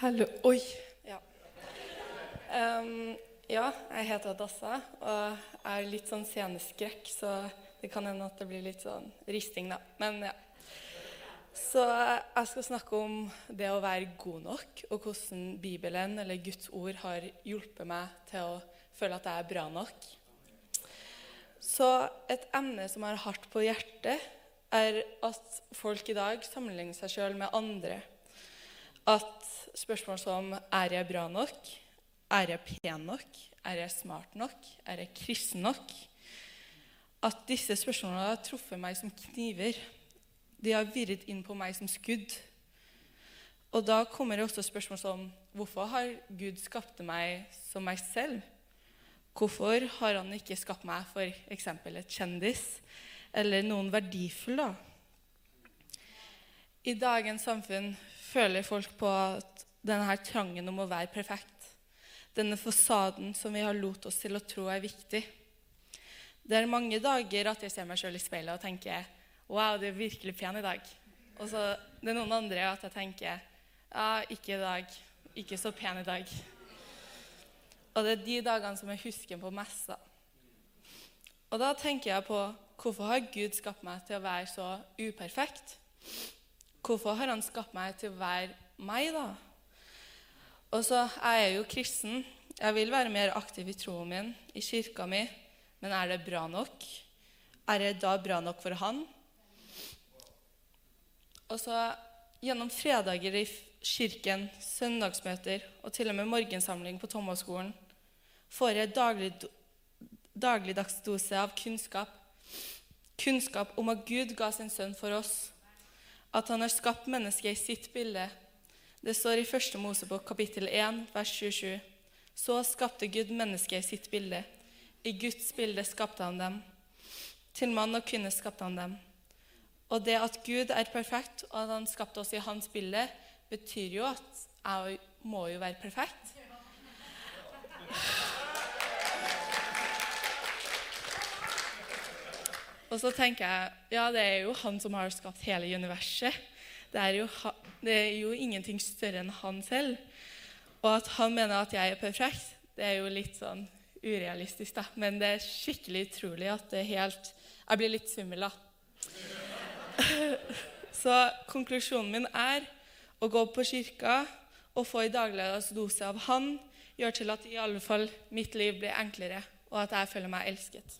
Hallo Oi. Ja. Um, ja, jeg heter Adassa og er litt sånn sceneskrekk, så det kan hende at det blir litt sånn risting, da. Men ja. Så jeg skal snakke om det å være god nok, og hvordan Bibelen eller Guds ord har hjulpet meg til å føle at jeg er bra nok. Så et emne som er har hardt på hjertet, er at folk i dag sammenligner seg sjøl med andre. At spørsmål som er jeg bra nok? Er jeg pen nok? Er jeg smart nok? Er jeg kristen nok? At disse spørsmålene har truffet meg som kniver. De har virret inn på meg som skudd. Og da kommer det også spørsmål som hvorfor har Gud skapt meg som meg selv? Hvorfor har han ikke skapt meg for eksempel et kjendis eller noen verdifull? da? I dagens samfunn føler folk på at denne her trangen om å være perfekt, denne fasaden som vi har lot oss til å tro er viktig Det er mange dager at jeg ser meg sjøl i speilet og tenker Wow, det er virkelig pen i dag. Og så det er noen andre at jeg tenker Ja, ikke i dag. Ikke så pen i dag. Og det er de dagene som jeg husker på mest. Og da tenker jeg på hvorfor har Gud skapt meg til å være så uperfekt? Hvorfor har han skapt meg til å være meg, da? Og så er jeg jo kristen. Jeg vil være mer aktiv i troen min, i kirka mi. Men er det bra nok? Er jeg da bra nok for han? Og så gjennom fredager i kirken, søndagsmøter og til og med morgensamling på Thomas-skolen får jeg daglig, dagligdags dose av kunnskap. Kunnskap om at Gud ga sin sønn for oss at han har skapt mennesket i sitt bilde. Det står i 1. Mosebok kapittel 1, vers 27. Så skapte Gud mennesket i sitt bilde. I Guds bilde skapte han dem. Til mann og kvinne skapte han dem. Og det at Gud er perfekt, og at han skapte oss i hans bilde, betyr jo at jeg må jo være perfekt. Og så tenker jeg ja, det er jo han som har skapt hele universet. Det er jo, det er jo ingenting større enn han selv. Og at han mener at jeg er perfekt, det er jo litt sånn urealistisk, da. Men det er skikkelig utrolig at det er helt Jeg blir litt svimmel, da. Så konklusjonen min er å gå på kirka og få en dagligdags dose av Han gjør til at i alle fall mitt liv blir enklere, og at jeg føler meg elsket.